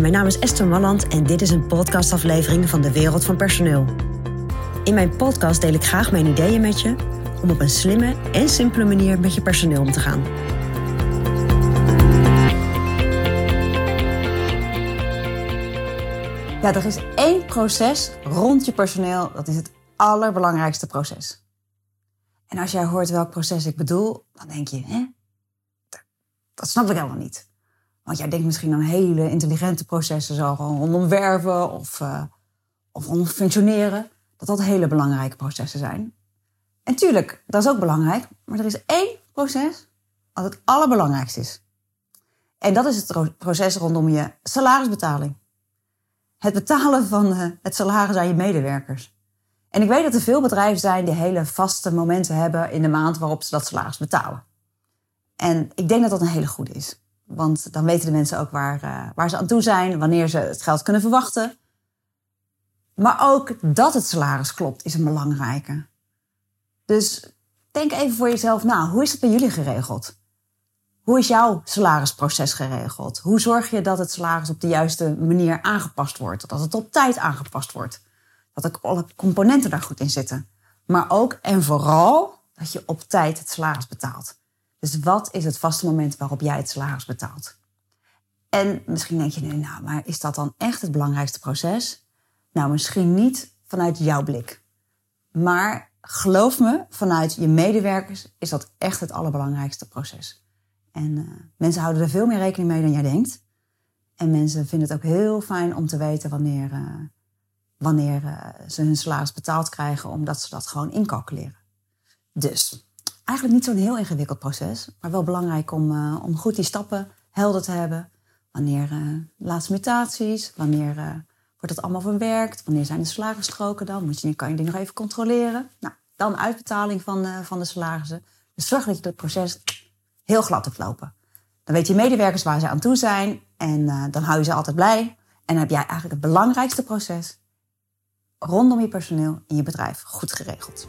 Mijn naam is Esther Malland en dit is een podcastaflevering van de Wereld van Personeel. In mijn podcast deel ik graag mijn ideeën met je om op een slimme en simpele manier met je personeel om te gaan. Ja, er is één proces rond je personeel, dat is het allerbelangrijkste proces. En als jij hoort welk proces ik bedoel, dan denk je, hè? Dat snap ik helemaal niet. Want jij denkt misschien aan hele intelligente processen, zo rondom werven of, uh, of rondom functioneren. Dat dat hele belangrijke processen zijn. En tuurlijk, dat is ook belangrijk. Maar er is één proces wat het allerbelangrijkste is. En dat is het proces rondom je salarisbetaling. Het betalen van uh, het salaris aan je medewerkers. En ik weet dat er veel bedrijven zijn die hele vaste momenten hebben in de maand waarop ze dat salaris betalen. En ik denk dat dat een hele goede is. Want dan weten de mensen ook waar, uh, waar ze aan toe zijn, wanneer ze het geld kunnen verwachten. Maar ook dat het salaris klopt is een belangrijke. Dus denk even voor jezelf na, hoe is het bij jullie geregeld? Hoe is jouw salarisproces geregeld? Hoe zorg je dat het salaris op de juiste manier aangepast wordt? Dat het op tijd aangepast wordt? Dat alle componenten daar goed in zitten? Maar ook en vooral dat je op tijd het salaris betaalt. Dus wat is het vaste moment waarop jij het salaris betaalt? En misschien denk je nu, nou, maar is dat dan echt het belangrijkste proces? Nou, misschien niet vanuit jouw blik. Maar geloof me, vanuit je medewerkers is dat echt het allerbelangrijkste proces. En uh, mensen houden er veel meer rekening mee dan jij denkt. En mensen vinden het ook heel fijn om te weten wanneer, uh, wanneer uh, ze hun salaris betaald krijgen, omdat ze dat gewoon incalculeren. Dus eigenlijk niet zo'n heel ingewikkeld proces, maar wel belangrijk om, uh, om goed die stappen helder te hebben. Wanneer uh, laatste mutaties, wanneer uh, wordt het allemaal verwerkt, wanneer zijn de salarisstroken dan, Moet je, kan je die nog even controleren. Nou, dan uitbetaling van, van de salarissen. Dus zorg dat je het proces heel glad hebt lopen. Dan weet je medewerkers waar ze aan toe zijn en dan hou je ze altijd blij. En dan heb jij eigenlijk het belangrijkste proces rondom je personeel in je bedrijf goed geregeld.